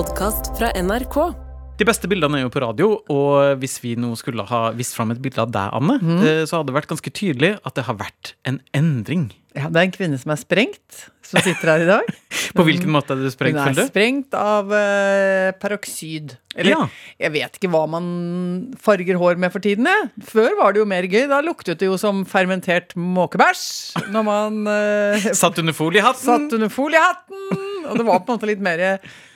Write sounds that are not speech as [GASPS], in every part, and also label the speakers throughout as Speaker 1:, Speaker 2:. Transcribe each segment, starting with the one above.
Speaker 1: podkast fra NRK.
Speaker 2: De beste bildene er jo på radio, og hvis vi nå skulle ha vist fram et bilde av deg, Anne, mm. så hadde det vært ganske tydelig at det har vært en endring.
Speaker 3: Ja, det er en kvinne som er sprengt, som sitter her i dag. [LAUGHS]
Speaker 2: På hvilken måte er det
Speaker 3: Hun
Speaker 2: sprengt,
Speaker 3: er
Speaker 2: føler du?
Speaker 3: sprengt av uh, peroksid. Eller
Speaker 2: Ja.
Speaker 3: jeg vet ikke hva man farger hår med for tiden. Jeg. Før var det jo mer gøy. Da luktet det jo som fermentert måkebæsj når man uh,
Speaker 2: Satt under foliehatten.
Speaker 3: satt under foliehatten. Og det var på en måte litt mer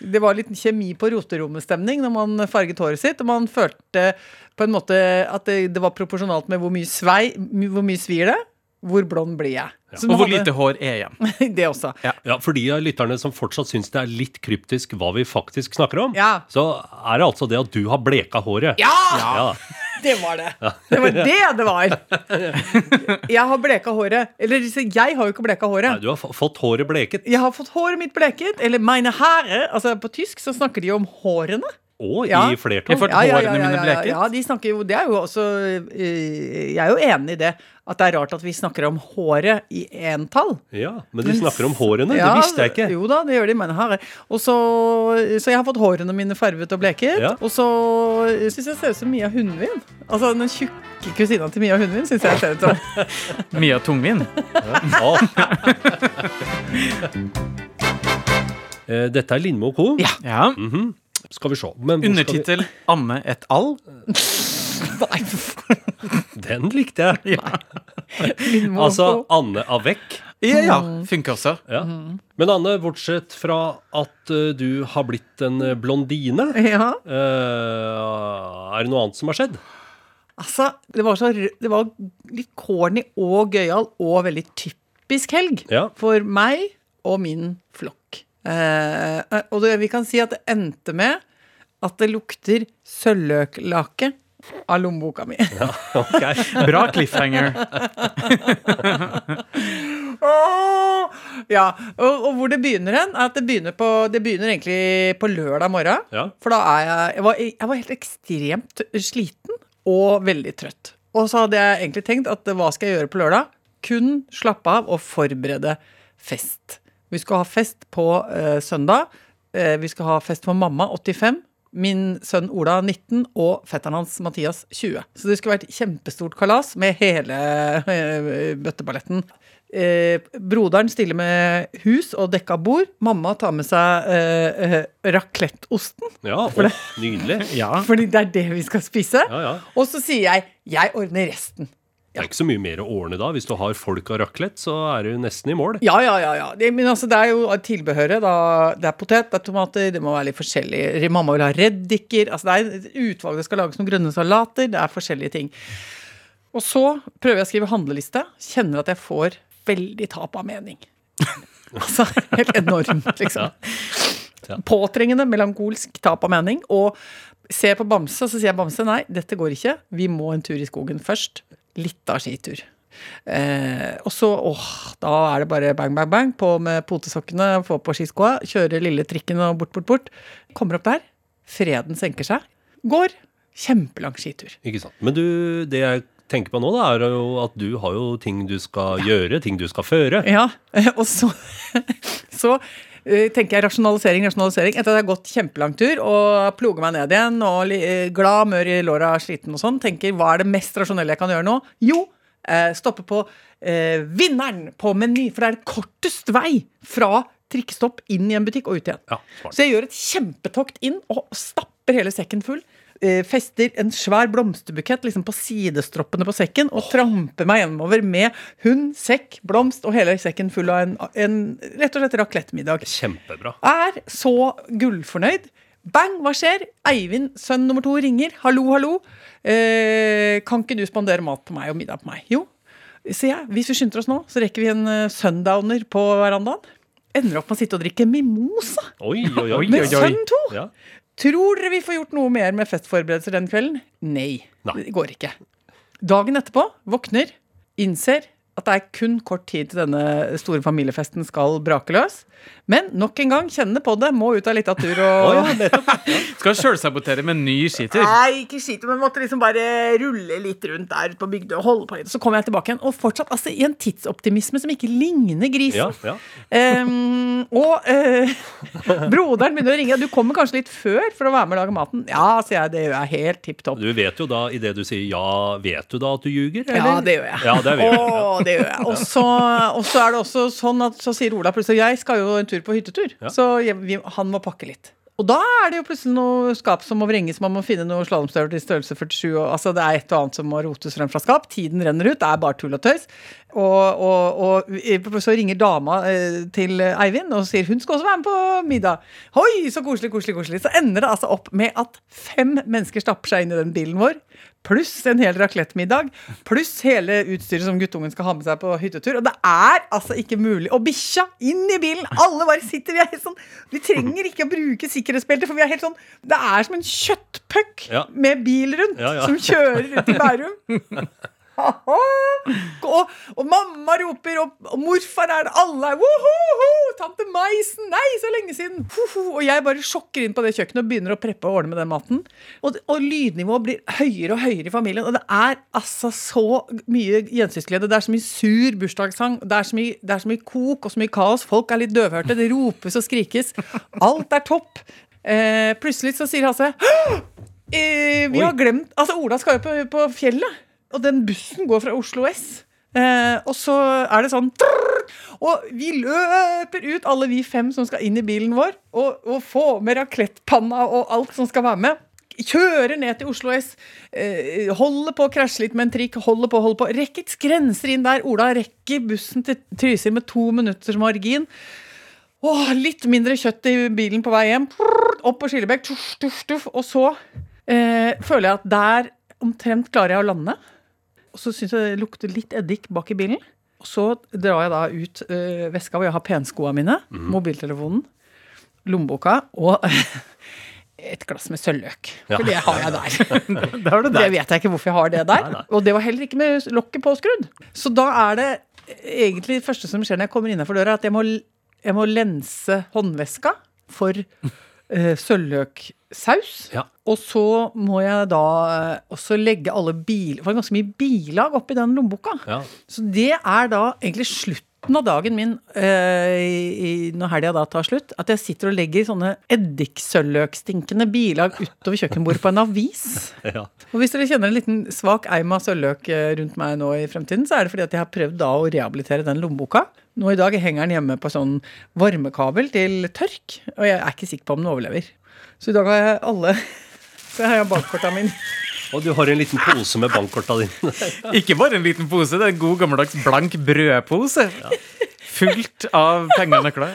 Speaker 3: Det var litt kjemi på roterommestemning når man farget håret sitt. Og man følte på en måte at det, det var proporsjonalt med hvor mye svei Hvor mye svir det. Hvor blond blir jeg? Ja.
Speaker 2: Og hvor
Speaker 3: hadde-
Speaker 2: lite hår er igjen. [LAUGHS]
Speaker 3: Det også.
Speaker 4: Ja, For de av lytterne som fortsatt syns det er litt kryptisk hva vi faktisk snakker om,
Speaker 3: Ja.
Speaker 4: så er det altså det at du har bleka håret.
Speaker 3: Ja!
Speaker 4: Ja.
Speaker 3: Det var det. Det var det det var. Jeg har bleka håret. Eller jeg har jo ikke bleka
Speaker 4: Nei,
Speaker 3: håret.
Speaker 4: du har f- fått håret bleket.
Speaker 3: Jeg har fått håret mitt bleket. Eller meine Haare. Altså På tysk så snakker de om hårene.
Speaker 4: Og
Speaker 3: Ja.
Speaker 4: i
Speaker 2: Jeg
Speaker 4: flertall.
Speaker 2: ja, ja, bleket?
Speaker 3: Ja, de snakker jo, det er jo også eh, Jeg er jo enig i det. At det er rart at vi snakker om håret i entall.
Speaker 4: Ja, Men de snakker om hårene.
Speaker 3: Ja,
Speaker 4: det visste jeg ikke.
Speaker 3: Jo da, det gjør de. Men her. Og så, så jeg har fått hårene mine farvet og bleket.
Speaker 4: Ja.
Speaker 3: Og så syns jeg ser ut som Mia Hundvin. Altså den tjukke kusina til Mia Hundvin syns jeg ser ut som. [LAUGHS]
Speaker 2: Mia Tungvin.
Speaker 4: Ja. [LAUGHS] Eh, Dette er Lindmo Co.
Speaker 3: Ja.
Speaker 2: Ja.
Speaker 4: Skal vi se. Undertittel vi-
Speaker 2: 'Amme 'Anne et all'. [LAUGHS]
Speaker 3: Nei,
Speaker 4: Den likte jeg.
Speaker 3: ja. [LAUGHS]
Speaker 4: Altså Anne Avec.
Speaker 2: Ja, ja.
Speaker 3: Mm.
Speaker 2: Funker også.
Speaker 4: Ja. Men Anne, bortsett fra at uh, du har blitt en eh, blondine,
Speaker 3: Ja.
Speaker 4: uh, er det noe annet som har skjedd?
Speaker 3: Altså, det var, så, det var litt corny og gøyal og veldig typisk helg
Speaker 4: Ja.
Speaker 3: for meg og min flokk. Uh, og det, vi kan si at det endte med at det lukter sølvløklake av lommeboka mi.
Speaker 4: Ok.
Speaker 2: Bra cliffhanger. [LAUGHS]
Speaker 3: Ja, og, og hvor det begynner hen, at det begynner, på, det begynner egentlig på lørdag morgen.
Speaker 4: Ja.
Speaker 3: For da er jeg jeg var, jeg var helt ekstremt sliten og veldig trøtt. Og så hadde jeg egentlig tenkt at hva skal jeg gjøre på lørdag? Kun slappe av og forberede fest. Vi skal ha fest på uh, søndag. Uh, vi skal ha fest for mamma, 85. Min sønn Ola 19 og fetteren hans Mathias 20. Så det skulle vært kjempestort kalas med hele eh, bøtteballetten. Eh, broderen stiller med hus og dekka bord. Mamma tar med seg eh, eh, racletteosten,
Speaker 4: Ja, å, nydelig.
Speaker 2: Ja.
Speaker 3: fordi det er det vi skal spise.
Speaker 4: Ja, ja.
Speaker 3: Og så sier jeg 'jeg ordner resten'.
Speaker 4: Det er ikke så mye mer å ordne da. Hvis du har folk av raclette, så er du nesten i mål.
Speaker 3: Ja, ja, ja. ja. Det, men altså, det er jo tilbehøret. Da. Det er potet, det er tomater, det må være litt forskjellig. Mamma vil ha reddiker. Altså, det er et utvalg. Det skal lages noen grønne salater. Det er forskjellige ting. Og så prøver jeg å skrive handleliste. Kjenner at jeg får veldig tap av mening. [LAUGHS] altså helt enormt, liksom.
Speaker 4: Ja.
Speaker 3: Påtrengende, melankolsk tap av mening. Og ser på Bamse, og så sier jeg Bamse nei, dette går ikke. Vi må en tur i skogen først. Litt av skitur. Eh, og så, åh, da er det bare bang, bang, bang. På med potesokkene, få på skiskoa, kjøre lille trikken og bort, bort, bort. Kommer opp der. Freden senker seg. Går. Kjempelang skitur.
Speaker 4: Ikke sant? Men du, det jeg tenker på nå, da, er jo at du har jo ting du skal gjøre, ting du skal føre.
Speaker 3: Ja, [LAUGHS] og så, [LAUGHS] så tenker jeg rasjonalisering, rasjonalisering. Etter at jeg har gått kjempelang tur og ploger meg ned igjen og eh, glad, mør i låra, sliten og sånn, tenker hva er det mest rasjonelle jeg kan gjøre nå? Jo, eh, stoppe på eh, vinneren på Meny, for det er kortest vei fra trikkestopp inn i en butikk og ut igjen.
Speaker 4: Ja.
Speaker 3: Så jeg gjør et kjempetokt inn og stapper hele sekken full. Eh, Fester en svær blomsterbukett liksom på sidestroppene på sekken og tramper meg gjennomover med hund, sekk, blomst og hele sekken full av en, en rett og slett raclettemiddag.
Speaker 4: Kjempebra.
Speaker 3: Er så gullfornøyd. Bang, hva skjer? Eivind, sønn nummer to, ringer. Hallo, hallo. Eh, kan ikke du spandere mat på meg og middag på meg? Jo, sier jeg. Hvis vi skynder oss nå, så rekker vi en eh, sundowner på verandaen. Ender opp med å sitte og drikke mimosa
Speaker 4: Oi, oi, oi.
Speaker 3: med
Speaker 2: oi.
Speaker 3: sønn to.
Speaker 4: Ja.
Speaker 3: Tror dere vi får gjort noe mer med festforberedelser den kvelden? Nei.
Speaker 4: Nei.
Speaker 3: Det går ikke. Dagen etterpå våkner, innser at det er kun kort tid til denne store familiefesten skal brake løs. Men nok en gang, kjenne på det. Må ut av litteratur og
Speaker 4: oh, ja.
Speaker 2: Skal sjølsabotere med ny skitur.
Speaker 3: Nei, ikke skitur, men måtte liksom bare rulle litt rundt der på Bygdøy og holde på litt. Så kom jeg tilbake igjen, og fortsatt altså, i en tidsoptimisme som ikke ligner grisen.
Speaker 4: Ja, ja.
Speaker 3: Um, og uh, [LAUGHS] broderen begynner å ringe. Du kommer kanskje litt før for å være med og lage maten? Ja, sier jeg. Det gjør jeg helt tipp topp.
Speaker 4: Du vet jo da, idet du sier ja, vet du da at du ljuger?
Speaker 3: Ja, det gjør jeg.
Speaker 4: Ja, det gjør jeg.
Speaker 3: Oh, det gjør jeg. Og så, og så er det også sånn at så sier Ola plutselig Jeg skal jo en tur på hyttetur,
Speaker 4: Ja.
Speaker 3: så jeg, vi, han må pakke litt. Og da er det jo plutselig noe skap som må vrenges. Man må finne noe slalåmstøvler til størrelse 47. Og, altså det er et og annet som må rotes frem fra skap. Tiden renner ut. Det er bare tull og tøys. Og, og, og så ringer dama eh, til Eivind og sier hun skal også være med på middag. Hoi, så koselig, koselig, koselig. Så ender det altså opp med at fem mennesker stapper seg inn i den bilen vår. Pluss en hel raclettmiddag. Pluss hele utstyret som guttungen skal ha med seg på hyttetur. Og det er altså ikke mulig. Og bikkja inn i bilen! Alle bare sitter. Vi er helt sånn Vi trenger ikke å bruke sikkerhetsbelte, for vi er helt sånn Det er som en kjøttpuck
Speaker 4: Ja.
Speaker 3: med bil rundt
Speaker 4: Ja, ja.
Speaker 3: som kjører ut i Bærum. [LAUGHS] og, og mamma roper, og, og morfar er det, alle er woho! Tante Maisen! Nei, så lenge siden! Hoho, og jeg bare sjokker inn på det kjøkkenet og begynner å preppe og ordne med den maten. Og, og lydnivået blir høyere og høyere i familien. Og det er altså så mye gjensynsglede. Det er så mye sur bursdagssang. Det er så mye, det er så mye kok og så mye kaos. Folk er litt døvhørte. Det ropes og skrikes. Alt er topp. Eh, plutselig så sier Hasse eh, Vi
Speaker 4: Oi.
Speaker 3: har glemt Altså, Ola skal jo på, på fjellet. Og den bussen går fra Oslo S. Eh, og så er det sånn trrr, Og vi løper ut, alle vi fem som skal inn i bilen vår, og, og få med raklettpanna og alt som skal være med. Kjører ned til Oslo S, eh, holder på å krasje litt med en trikk, holder på, holder på. Rekker grenser inn der. Ola rekker bussen til Trysil med to minutters margin. Åh, litt mindre kjøtt i bilen på vei hjem. Opp på Skillebekk. Og så eh, føler jeg at der omtrent klarer jeg å lande. Og så syns jeg det lukter litt eddik bak i bilen. Og så drar jeg da ut eh, veska hvor jeg har penskoa mine, mobiltelefonen, lommeboka og [LAUGHS] et glass med sølvløk.
Speaker 4: Ja.
Speaker 3: For det har jeg der. [LAUGHS]
Speaker 2: Det har du [LAUGHS]
Speaker 3: Det vet jeg ikke hvorfor jeg har det der.
Speaker 4: Nei, nei.
Speaker 3: Og det var heller ikke med lokket påskrudd. Så da er det egentlig det første som skjer når jeg kommer innenfor døra, at jeg må, jeg må lense håndveska for uh, sølvløksaus.
Speaker 4: Ja.
Speaker 3: Og så må jeg da eh, også legge alle bil... For det var ganske mye bilag oppi den lommeboka.
Speaker 4: Ja.
Speaker 3: Så det er da egentlig slutten av dagen min øh, når helga da tar slutt. At jeg sitter og legger sånne eddiksølvløkstinkende bilag utover kjøkkenbordet på en avis. [LAUGHS]
Speaker 4: Ja.
Speaker 3: Og hvis dere kjenner en liten svak eim av sølvløk eh, rundt meg nå i fremtiden, så er det fordi at jeg har prøvd da å rehabilitere den lommeboka. Nå i dag henger den hjemme på sånn varmekabel til tørk, og jeg er ikke sikker på om den overlever. Så i dag har jeg alle [LAUGHS] Så har jeg bankkorta mine.
Speaker 4: Og du har en liten pose med bankkorta dine. [LAUGHS]
Speaker 2: Ikke bare en liten pose, det er en god gammeldags blank brødpose. Fullt av penger og nøkler.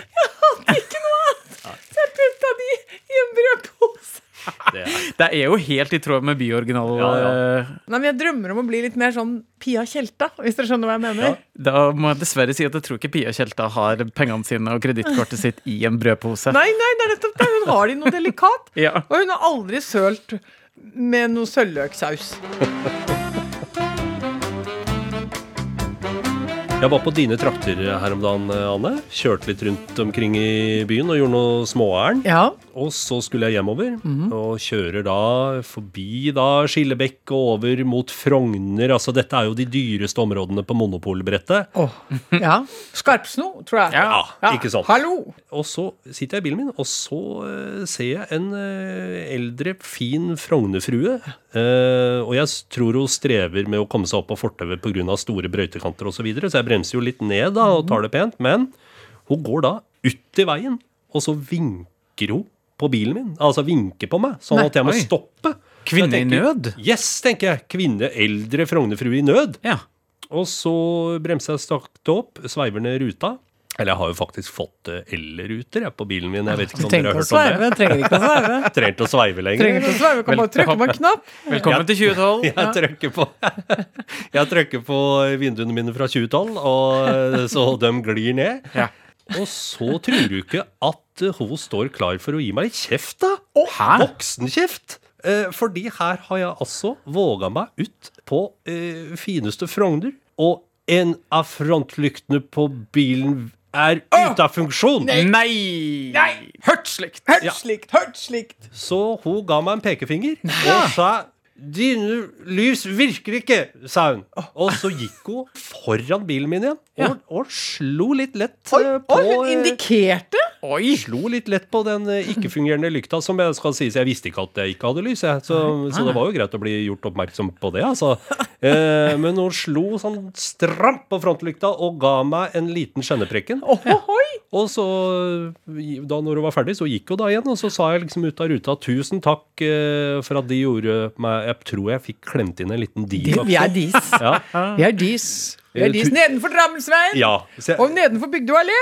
Speaker 3: Så jeg putta de i en brødpose. [LAUGHS]
Speaker 4: Det er.
Speaker 2: Det er jo helt i tråd med byoriginal.
Speaker 4: Ja, ja.
Speaker 2: eh,
Speaker 3: Nei, men Jeg drømmer om å bli litt mer sånn Pia Tjelta, hvis dere skjønner hva jeg mener.
Speaker 4: Ja.
Speaker 2: Da må jeg dessverre si at jeg tror ikke Pia Tjelta har pengene sine og kredittkortet sitt i en brødpose.
Speaker 3: Nei, nei, det er nettopp det. Hun har det i noe delikat. [LAUGHS]
Speaker 2: Ja.
Speaker 3: Og hun har aldri sølt med noe sølvløksaus. [LAUGHS]
Speaker 4: Jeg var på dine trakter her om dagen, Anne. Kjørte litt rundt omkring i byen og gjorde noe småærend.
Speaker 3: Ja.
Speaker 4: Og så skulle jeg hjemover, og kjører da forbi da Skillebekk og over mot Frogner. Altså dette er jo de dyreste områdene på monopolbrettet.
Speaker 3: Åh, ja. Skarpsno, tror jeg.
Speaker 4: Ja, ikke sant.
Speaker 3: Hallo!
Speaker 4: Og så sitter jeg i bilen min, og så eh, ser jeg en eh, eldre, fin Frognerfrue. Eh, og jeg tror hun strever med å komme seg opp på fortauet pga. store brøytekanter osv., så, videre, så jeg bremser jo litt ned da og tar det pent. Men hun går da ut i veien, og så vinker hun på bilen min. Altså vinker på meg, sånn at jeg må stoppe.
Speaker 2: Kvinne
Speaker 4: tenker,
Speaker 2: i nød?
Speaker 4: Yes, tenker jeg. Kvinne, eldre Frognerfrue i nød.
Speaker 2: Ja.
Speaker 4: Og så bremser jeg sakte opp, sveiver ned ruta. Eller jeg har jo faktisk fått eh, elruter jeg, på bilen min. Jeg vet ikke om dere har hørt sveive, om det.
Speaker 3: Trenger ikke å sveive. [LAUGHS]
Speaker 4: Trenger ikke å sveive lenger.
Speaker 3: Trenger ikke å sveive. Kan bare trykke på en knapp.
Speaker 2: Velkommen til 2012. [LAUGHS]
Speaker 4: Jeg trykker på [LAUGHS] Jeg trykker på vinduene mine fra 2012, og så de glir ned.
Speaker 2: Ja.
Speaker 4: Og så tror du ikke at eh, hun står klar for å gi meg litt kjeft, da?
Speaker 2: Hæ?
Speaker 4: Voksenkjeft. Eh, fordi her har jeg altså våga meg ut på eh, fineste Frogner, og en av frontlyktene på bilen er ute av funksjon.
Speaker 2: Nei! Hørt slikt.
Speaker 3: Hørt slikt, hørt slikt.
Speaker 4: Så hun ga meg en pekefinger og sa Dine lys virker ikke, sa hun. Og så gikk hun foran bilen min igjen og, og slo litt lett
Speaker 3: Oi,
Speaker 4: på Oi,
Speaker 3: hun
Speaker 4: eh,
Speaker 3: indikerte.
Speaker 2: Oi!
Speaker 4: Slo litt lett på den eh, ikke-fungerende lykta, som jeg skal sies. Jeg visste ikke at jeg ikke hadde lys, jeg. Så, så det var jo greit å bli gjort oppmerksom på det, altså. Eh, men hun slo sånn stramt på frontlykta og ga meg en liten skjenneprekken.
Speaker 3: Ohoi.
Speaker 4: Og så, da når hun var ferdig, så gikk hun da igjen, og så sa jeg liksom ut av ruta tusen takk eh, for at de gjorde meg Jeg tror jeg fikk klemt inn en liten deal. [LAUGHS]
Speaker 3: vi er dis. [LAUGHS]
Speaker 4: Ja.
Speaker 3: Vi er dis. Vi er dis nedenfor Drammensveien.
Speaker 4: ja. Jeg,
Speaker 3: Og nedenfor Bygdø allé.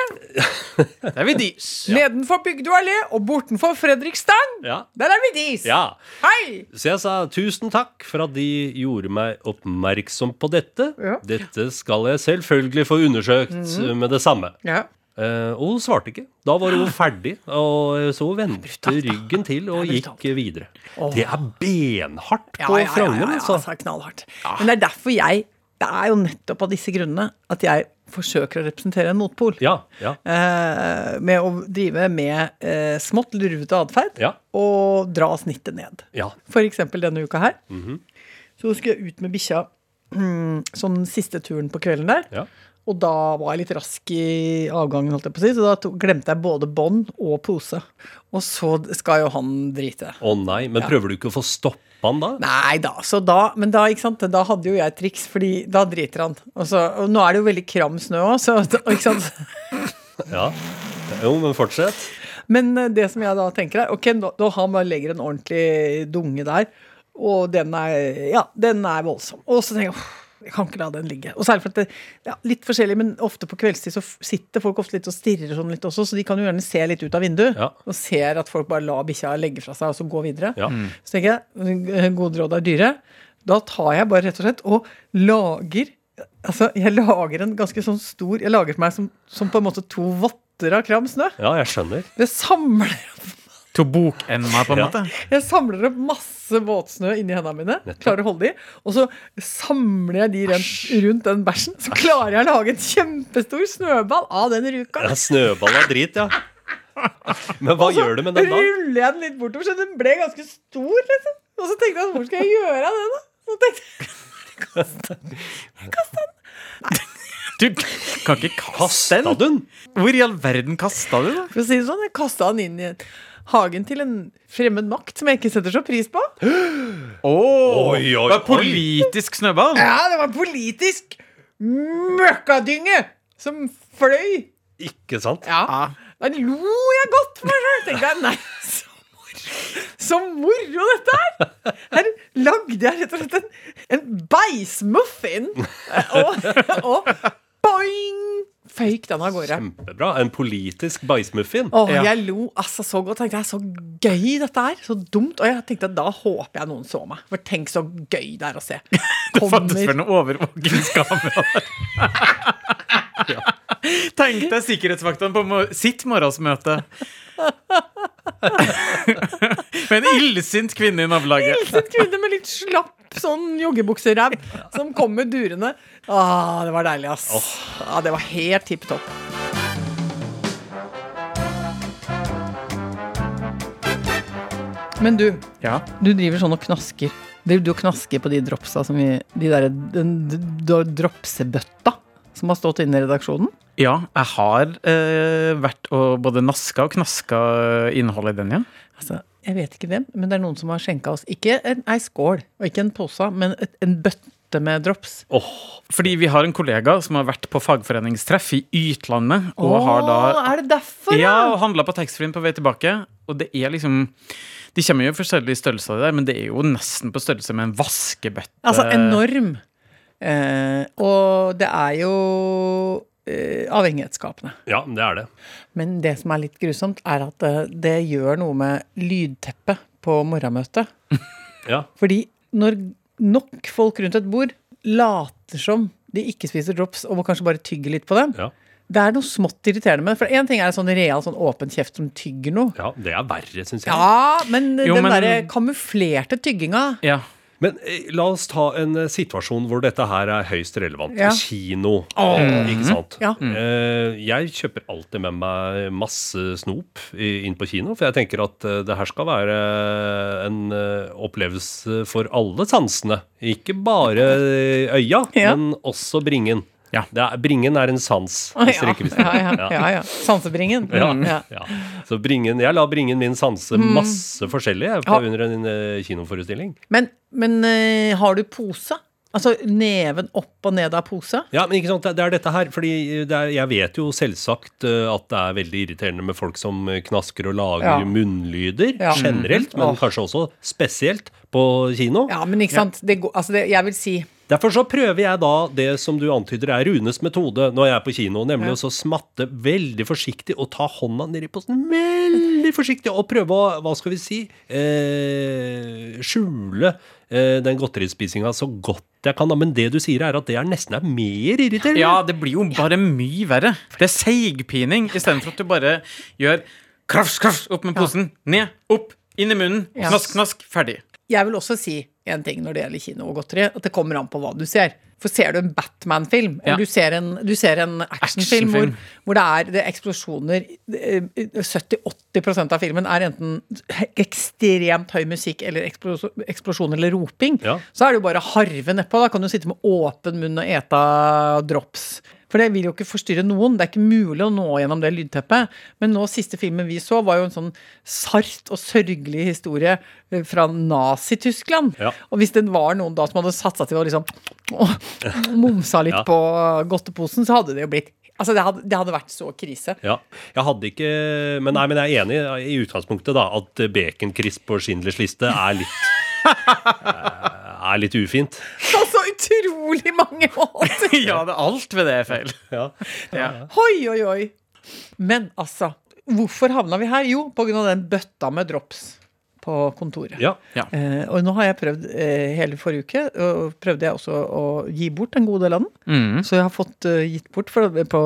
Speaker 3: [LAUGHS]
Speaker 2: Det er vi dis.
Speaker 3: Nedenfor Bygdø allé og bortenfor Fredrikstang.
Speaker 4: ja.
Speaker 3: Der er vi dis.
Speaker 4: ja.
Speaker 3: Hei!
Speaker 4: Så jeg sa tusen takk for at de gjorde meg oppmerksom på dette.
Speaker 3: Ja.
Speaker 4: Dette skal jeg selvfølgelig få undersøkt med det samme.
Speaker 3: Ja.
Speaker 4: Eh, og hun svarte ikke. Da var hun [GASPS] ferdig, og så vendte ryggen til og gikk videre. Det er benhardt
Speaker 3: Ja,
Speaker 4: på
Speaker 3: ja, ja,
Speaker 4: Frogner,
Speaker 3: ja, ja,
Speaker 4: ja,
Speaker 3: altså, knallhardt. Men det er derfor jeg Det er jo nettopp av disse grunnene at jeg forsøker å representere en motpol.
Speaker 4: Ja, ja,
Speaker 3: Eh, med å drive med eh, smått lurvete atferd
Speaker 4: ja,
Speaker 3: og dra snittet ned.
Speaker 4: ja.
Speaker 3: Eksempel denne uka her.
Speaker 4: Mhm.
Speaker 3: Så skulle jeg ut med bikkja mm, sånn siste turen på kvelden der.
Speaker 4: ja.
Speaker 3: Og da var jeg litt rask i avgangen, holdt jeg på å si, så da to, glemte jeg både bånd og pose. Og så skal jo han drite.
Speaker 4: Å nei, men prøver du ikke å få stoppa han da?
Speaker 3: Nei da, så da Men da, ikke sant, da hadde jo jeg et triks, fordi da driter han. Og, så, og nå er det jo veldig kram snø òg, så ikke sant. [LAUGHS]
Speaker 4: Ja. Jo, men fortsett.
Speaker 3: Men eh, det som jeg da tenker er Ok, da, da han bare legger en ordentlig dunge der, og den er Ja, den er voldsom. Og så tenker jeg «Uff, jeg kan ikke la den ligge. Og særlig for at det, ja, Litt forskjellig, men ofte på kveldstid så sitter folk ofte litt og stirrer sånn litt også, så de kan jo gjerne se litt ut av vinduet.
Speaker 4: Ja.
Speaker 3: Og ser at folk bare lar bikkja legge fra seg og så gå videre.
Speaker 4: Ja.
Speaker 3: Så tenker jeg, eh, gode råd er dyre. Da tar jeg bare rett og slett og lager Altså, jeg lager en ganske sånn stor Jeg lager for meg som, som på en måte to votter av kram snø.
Speaker 4: Ja, jeg skjønner.
Speaker 3: Det samler
Speaker 2: To meg, på en
Speaker 4: Ja.
Speaker 2: måte.
Speaker 3: Jeg samler opp masse våtsnø inni hendene mine.
Speaker 4: Nettopp.
Speaker 3: Klarer å holde de. Og så samler jeg de rundt, rundt den bæsjen. Så klarer jeg å lage en kjempestor snøball av den ruka.
Speaker 4: Ja, Snøball av drit, ja. Men hva gjør du med den da?
Speaker 3: ruller jeg den litt bortover, så den ble ganske stor. liksom. Og så tenkte jeg, hvor skal jeg gjøre av den? da? Så tenkte jeg, [LAUGHS]
Speaker 2: Du kan ikke kaste den. Hvor i all verden kasta du den?
Speaker 3: For å si det sånn, jeg kasta den inn i hagen til en fremmed makt som jeg ikke setter så pris på.
Speaker 2: Oh,
Speaker 4: Oi, oi,
Speaker 2: det var
Speaker 4: oi.
Speaker 2: politisk snøball.
Speaker 3: Ja, det var politisk møkkadynge som fløy.
Speaker 4: Ikke sant?
Speaker 3: Ja.
Speaker 2: Ja.
Speaker 3: Da lo jeg godt for meg sjøl. Tenkte jeg, nei, så moro. Så moro dette er! Her lagde jeg rett og slett en, en beismuffin. Og, og boing! Føyk den av gårde.
Speaker 4: Kjempebra. En politisk bæsjmuffin.
Speaker 2: Ja.
Speaker 3: jeg lo altså så godt. Tenkte jeg, Så gøy dette er. Så dumt. Og jeg tenkte at da håper jeg noen så meg. For tenk så gøy det er å se. [LAUGHS]
Speaker 2: Det fantes vel
Speaker 3: Kommer
Speaker 2: noen overvåkingskameraer. [LAUGHS] Tenk deg sikkerhetsvaktene på sitt morgensmøte. Med en illsint kvinne i nabolaget.
Speaker 3: en kvinne med litt slapp sånn joggebukseræv som kommer durende. Ah, det var deilig, ass. Ah, det var helt tipp topp. Men du,
Speaker 2: Ja.
Speaker 3: du driver sånn og knasker. Driver du og knasker på de dropsa som vi De derre dropsebøtta som har stått inne i redaksjonen?
Speaker 2: ja, jeg har eh, vært og både naska og knaska innholdet i den, ja.
Speaker 3: Altså, jeg vet ikke hvem, men det er noen som har skjenka oss ikke en, ei skål og ikke en pose, men et, en bøtte med drops.
Speaker 4: Åh,
Speaker 2: Fordi vi har en kollega som har vært på fagforeningstreff i Ytlandet, og har da
Speaker 3: er det derfor,
Speaker 2: Ja, ja og handla på taxfree-en på vei tilbake. Og det er liksom De kommer jo i forskjellige størrelser, der, men det er jo nesten på størrelse med en vaskebøtte.
Speaker 3: Altså enorm. Eh, og det er jo eh, avhengighetsskapende.
Speaker 4: ja, det er det.
Speaker 3: Men det som er litt grusomt, er at det, det gjør noe med lydteppet på morgenmøtet. [LAUGHS]
Speaker 4: Ja.
Speaker 3: Fordi når nok folk rundt et bord later som de ikke spiser drops, og må kanskje bare tygge litt på dem,
Speaker 4: Ja.
Speaker 3: det er noe smått irriterende med det. For én ting er sånn real sånn åpen kjeft som tygger noe.
Speaker 4: ja, det er verre, syns jeg.
Speaker 3: Ja, men
Speaker 2: Jo,
Speaker 3: den
Speaker 2: men-
Speaker 3: derre kamuflerte tygginga
Speaker 2: Ja.
Speaker 4: Men eh, la oss ta en eh, situasjon hvor dette her er høyst relevant.
Speaker 3: Ja.
Speaker 4: Kino, eh, ikke sant?
Speaker 3: Ja.
Speaker 4: Eh, jeg kjøper alltid med meg masse snop i- inn på kino, for jeg tenker at eh, det her skal være en eh, opplevelse for alle sansene. Ikke bare øya,
Speaker 3: Ja.
Speaker 4: men også bringen.
Speaker 2: Ja.
Speaker 4: Det er, bringen er en sans, hvis
Speaker 3: ja. ja, ja, ja, ja. Sansebringen.
Speaker 4: Ja,
Speaker 3: Mm, ja.
Speaker 4: ja. Så bringen, jeg lar bringen min sanse masse forskjellig på,
Speaker 3: Ja.
Speaker 4: under en eh, kinoforestilling.
Speaker 3: Men, men uh, har du pose? Altså neven opp og ned av pose?
Speaker 4: Ja, men ikke sant, det- det er dette her, fordi det er, jeg vet jo selvsagt eh, at det er veldig irriterende med folk som eh, knasker og lager
Speaker 3: Ja.
Speaker 4: munnlyder,
Speaker 3: Ja.
Speaker 4: generelt, men
Speaker 3: oh.
Speaker 4: kanskje også spesielt på kino.
Speaker 3: Ja, men ikke sant. Det altså det, jeg vil si
Speaker 4: Derfor så prøver jeg da det som du antyder er Runes metode når jeg er på kino, nemlig
Speaker 3: Ja.
Speaker 4: å smatte veldig forsiktig og ta hånda ned i posten veldig forsiktig og prøve å, hva skal vi si, eh, skjule eh, den godterispisinga så godt jeg kan. da. Men det du sier er at det er nesten er mer irriterende.
Speaker 2: Ja, det blir jo bare mye verre. Det er seigpining istedenfor at du bare gjør krafs, krafs, opp med posen, ned, opp, inn i munnen, knask, knask, ferdig.
Speaker 3: Jeg vil også si en ting når det gjelder kino og godteri, at det kommer an på hva du ser. For ser du en Batman-film,
Speaker 2: Ja.
Speaker 3: eller du ser en, du ser en actionfilm hvor, hvor det er det er eksplosjoner eh, 70-80% av filmen er enten ekstremt høy musikk eller eksplos eksplosjon eller roping,
Speaker 4: Ja.
Speaker 3: så er det jo bare å harve nedpå. Da kan du sitte med åpen munn og ete drops. For det vil jo ikke forstyrre noen. Det er ikke mulig å nå gjennom det lydteppet. Men nå siste filmen vi så, var jo en sånn sart og sørgelig historie eh, fra Nazi-Tyskland.
Speaker 4: Ja.
Speaker 3: Og hvis det var noen da som hadde satt seg til å liksom å, momsa litt
Speaker 4: Ja.
Speaker 3: på godteposen, så hadde det jo blitt Altså, det hadde, det hadde vært så krise.
Speaker 4: Ja, jeg hadde ikke Men nei, men jeg er enig i utgangspunktet da at baconkrisp på Schindlers liste er litt [LAUGHS] Er litt ufint. [LAUGHS]
Speaker 3: På så utrolig mange måter! [LAUGHS]
Speaker 2: Ja, det er alt ved det er feil. [LAUGHS]
Speaker 4: Ja.
Speaker 2: Ja.
Speaker 3: Oi, oi, oi. Men altså, hvorfor havna vi her? Jo, av den bøtta med drops på kontoret.
Speaker 4: ja.
Speaker 3: Eh, og nå har jeg prøvd eh, hele forrige uke, og prøvde jeg også å gi bort en god del av den.
Speaker 2: Mm.
Speaker 3: Så jeg har fått uh, gitt bort for, på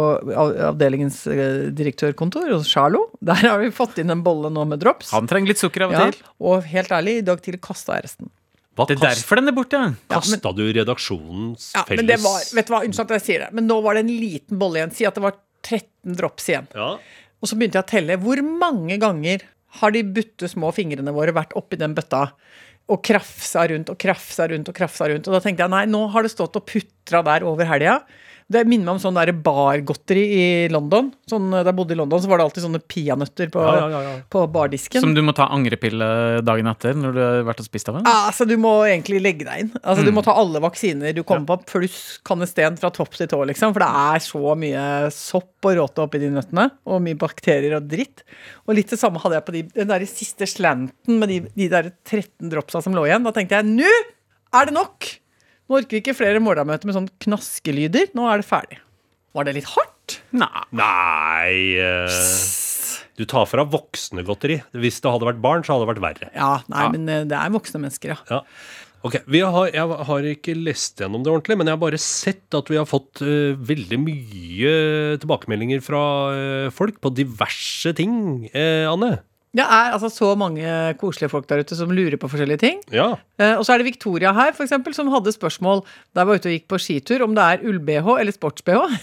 Speaker 3: avdelingens uh, direktørkontor hos Charlo. Der har vi fått inn en bolle nå med drops.
Speaker 2: Han trenger litt sukker av og
Speaker 3: Ja,
Speaker 2: til.
Speaker 3: og helt ærlig, i dag tidlig kasta jeg resten.
Speaker 4: Hva
Speaker 2: Det er
Speaker 4: kast,
Speaker 2: derfor den er borte.
Speaker 3: Ja, men-
Speaker 4: kasta du redaksjonens
Speaker 3: Ja,
Speaker 4: felles
Speaker 3: men det var, vet du hva, Unnskyld at jeg sier det, men nå var det en liten bolle igjen. Si at det var 13 drops igjen.
Speaker 4: Ja.
Speaker 3: Og så begynte jeg å telle. Hvor mange ganger har de butte små fingrene våre vært oppi den bøtta og krafsa rundt og krafsa rundt og krafsa rundt? Og da tenkte jeg nei, nå har det stått og putra der over helga. Det minner meg om sånn der bargodteri i London. Sånn, da jeg bodde i London, så var det alltid sånne peanøtter på,
Speaker 4: Ja, ja, ja, ja.
Speaker 3: på bardisken.
Speaker 2: Som du må ta angrepille dagen etter når du har vært og spist av en.
Speaker 3: Ja, altså Du må egentlig legge deg inn. Altså Du må ta alle vaksiner du kommer på, pluss kanesten fra topp til tå. liksom For det er så mye sopp og råte oppi de nøttene. Og mye bakterier og dritt. Og litt det samme hadde jeg på de, den der siste slanten med de, de der 13 dropsa som lå igjen. Da tenkte jeg nå er det nok! Nå orker vi ikke flere morgenmøter med sånn knaskelyder. Nå er det ferdig. Var det litt hardt?
Speaker 2: Nei.
Speaker 4: Nei eh, Du tar fra voksne godteri. Hvis det hadde vært barn, så hadde det vært verre.
Speaker 3: Ja, nei,
Speaker 2: Ja.
Speaker 3: men eh, det er voksne mennesker, ja.
Speaker 4: Ja. Ok, vi har, Jeg har ikke lest gjennom det ordentlig, men jeg har bare sett at vi har fått uh, veldig mye tilbakemeldinger fra uh, folk på diverse ting. uh, Anne?
Speaker 3: Det er altså så mange koselige folk der ute som lurer på forskjellige ting.
Speaker 4: Ja.
Speaker 3: Eh, og så er det Victoria her, for eksempel, som hadde spørsmål da jeg var ute og gikk på skitur, om det er ull-BH eller sports-BH.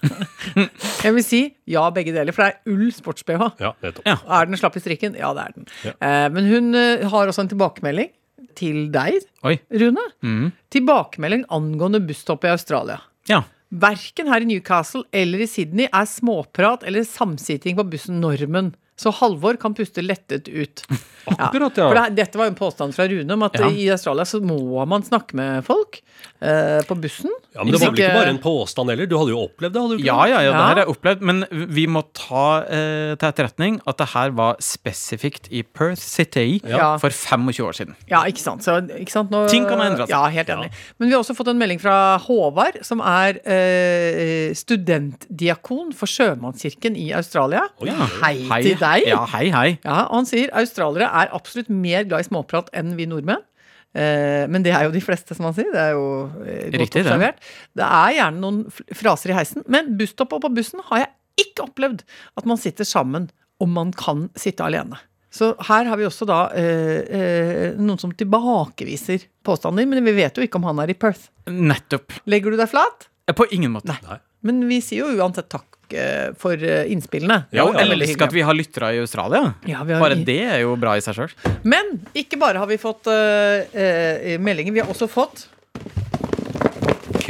Speaker 3: [LAUGHS] jeg vil si ja, begge deler, for det er ull sports-BH.
Speaker 4: Ja, nettopp.
Speaker 2: Ja.
Speaker 3: Er den slapp i strikken? Ja, det er den.
Speaker 4: Ja.
Speaker 3: Eh, men hun eh, har også en tilbakemelding til deg,
Speaker 2: Oi.
Speaker 3: Rune.
Speaker 2: Mm.
Speaker 3: Tilbakemelding angående busstopp i Australia.
Speaker 2: Ja.
Speaker 3: Verken her i Newcastle eller i Sydney er småprat eller samsitting på bussen normen. Så Halvor kan puste lettet ut. [LAUGHS]
Speaker 4: Akkurat, ja.
Speaker 3: For det, dette var jo en påstand fra Rune om at
Speaker 2: Ja.
Speaker 3: i Australia så må man snakke med folk eh, på bussen.
Speaker 4: Ja, Men det var vel ikke bare en påstand heller? Du hadde jo opplevd det? hadde du ikke?
Speaker 2: Ja, ja, ja, det
Speaker 3: Ja.
Speaker 2: her har jeg opplevd. Men vi må ta eh, til etterretning at det her var spesifikt i Perth City
Speaker 3: Ja.
Speaker 2: for 25 år siden.
Speaker 3: Ja, ikke sant? Så, ikke sant? Nå,
Speaker 2: Ting kan ha endret seg.
Speaker 3: Ja, helt enig. Men vi har også fått en melding fra Håvard, som er eh, studentdiakon for Sjømannskirken i Australia.
Speaker 4: Oi,
Speaker 3: Hei, til deg.
Speaker 2: Ja, hei, hei.
Speaker 3: Ja, han sier australiere er absolutt mer glad i småprat enn vi nordmenn. Eh, men det er jo de fleste, som han sier. Det er jo eh, godt
Speaker 2: Riktig,
Speaker 3: observert. Det er gjerne noen fraser i heisen, men busstopp og på bussen har jeg ikke opplevd at man sitter sammen om man kan sitte alene. Så her har vi også da eh, eh, noen som tilbakeviser påstanden din, men vi vet jo ikke om han er i Perth.
Speaker 2: Nettopp.
Speaker 3: Legger du deg flat?
Speaker 2: På ingen måte.
Speaker 4: Nei.
Speaker 3: Men vi sier jo uansett takk eh, for eh, innspillene.
Speaker 4: Ja,
Speaker 3: veldig
Speaker 2: elsker at vi har lyttere i Australia.
Speaker 3: Ja, vi har-
Speaker 2: Bare det er jo bra i seg sjøl.
Speaker 3: Men ikke bare har vi fått uh, uh, meldinger, vi har også fått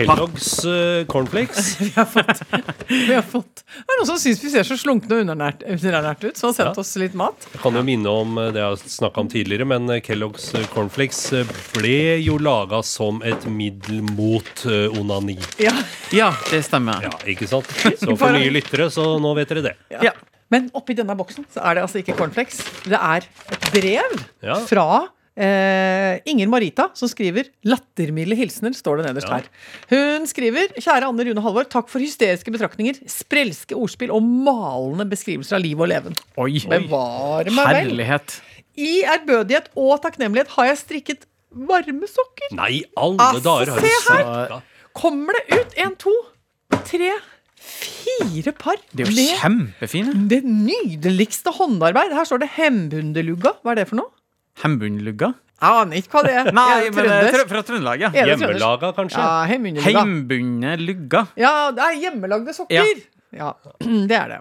Speaker 4: Kellogg's uh, cornflakes. [LAUGHS]
Speaker 3: Vi har fått, vi har fått Det er noen som syns vi ser så slunkne og underernært, underernært ut, som har sendt
Speaker 4: Ja.
Speaker 3: oss litt mat.
Speaker 4: Jeg kan jo minne om eh, det jeg har snakka om tidligere, men eh, Kellogg's cornflakes ble jo laga som et middel mot onani.
Speaker 3: Ja.
Speaker 2: Ja, det stemmer.
Speaker 4: Ja, ikke sant? [LAUGHS] Så for nye lyttere, så nå vet dere det.
Speaker 2: Ja.
Speaker 3: Men oppi denne boksen så er det altså ikke cornflakes. Det er et brev
Speaker 4: Ja.
Speaker 3: fra eh, Inger Marita, som skriver 'Lattermilde hilsener', står det nederst
Speaker 4: Ja.
Speaker 3: her. Hun skriver 'Kjære Anne Rune Halvor, takk for hysteriske betraktninger, sprelske ordspill og malende beskrivelser av liv og leven'.
Speaker 2: Oi.
Speaker 3: Bevare meg vel.
Speaker 2: Herlighet.
Speaker 3: I ærbødighet og takknemlighet har jeg strikket varme sokker.
Speaker 4: Nei, alle
Speaker 3: Altså,
Speaker 4: dager har du strikka.
Speaker 3: Kommer det ut en, to, tre, fire par
Speaker 2: Det er jo
Speaker 3: med
Speaker 2: kjempefine.
Speaker 3: det nydeligste håndarbeid. Her står det hembundelugga. Hva er det for noe?
Speaker 2: Hembundlugga.
Speaker 3: Jeg aner ikke hva det er.
Speaker 2: Nei,
Speaker 3: Er det
Speaker 2: men det er fra Trøndelag, ja.
Speaker 4: Hjemmelaga, kanskje?
Speaker 3: Ja.
Speaker 2: Heimbundne lugga.
Speaker 3: Ja, det er hjemmelagde sokker. Ja. [CLEARS THROAT] det er det.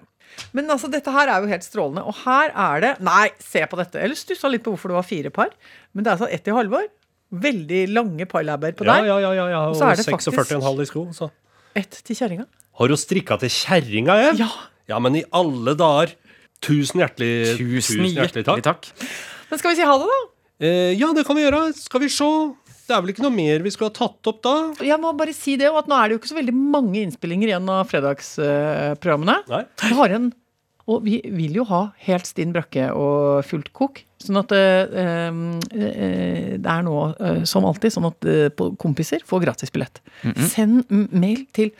Speaker 3: Men altså, dette her er jo helt strålende. Og her er det Nei, se på dette. Eller stussa litt på hvorfor det var fire par. Men det er altså ett i Halvor. Veldig lange parlabber på
Speaker 4: Ja,
Speaker 3: deg.
Speaker 4: ja, ja, ja, ja.
Speaker 3: Og så er det faktisk-
Speaker 4: 46,5 i sko. Så.
Speaker 3: Ett til kjerringa.
Speaker 4: Har hun strikka til kjerringa, jeg?
Speaker 3: Ja.
Speaker 4: Ja, men i alle dager. Tusen hjertelig,
Speaker 2: Tusen hjertelig takk.
Speaker 3: Men skal vi si ha det, da?
Speaker 4: Eh, ja, det kan vi gjøre. Skal vi se. Det er vel ikke noe mer vi skulle ha tatt opp da?
Speaker 3: Jeg må bare si det, og at nå er det jo ikke så veldig mange innspillinger igjen av fredagsprogrammene.
Speaker 4: Nei?
Speaker 3: Vi har en Og vi vil jo ha helt stinn brakke og fullt kok. Sånn at eh, eh, det er nå, eh, som alltid, sånn at eh, kompiser får gratisbillett. Send mail til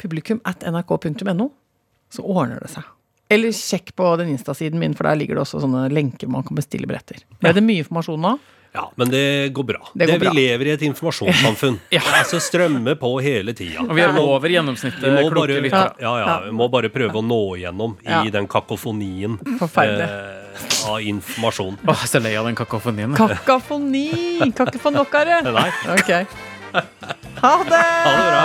Speaker 3: publikum at nrk.no, så ordner det seg. Eller sjekk på den Insta-siden min, for der ligger det også sånne lenker man kan bestille billetter. Er det mye informasjon nå?
Speaker 4: Ja, men det går bra.
Speaker 3: Det går
Speaker 4: vi
Speaker 3: bra.
Speaker 4: lever i et informasjonssamfunn. [LAUGHS]
Speaker 2: Ja.
Speaker 4: Altså strømmer på hele tida.
Speaker 2: Og vi er
Speaker 3: over
Speaker 2: over
Speaker 4: Vi
Speaker 2: gjennomsnittet
Speaker 4: må bare,
Speaker 2: lyttere.
Speaker 4: ja, ja, vi må bare prøve å nå igjennom i den kakofonien
Speaker 3: Forferdelig.
Speaker 4: eh, av informasjon.
Speaker 2: Åh, er så lei av den kakofonien.
Speaker 3: Kakofoni! Kakofonokkare.
Speaker 4: Nei,
Speaker 3: Ok. Ha det!
Speaker 4: ha det bra.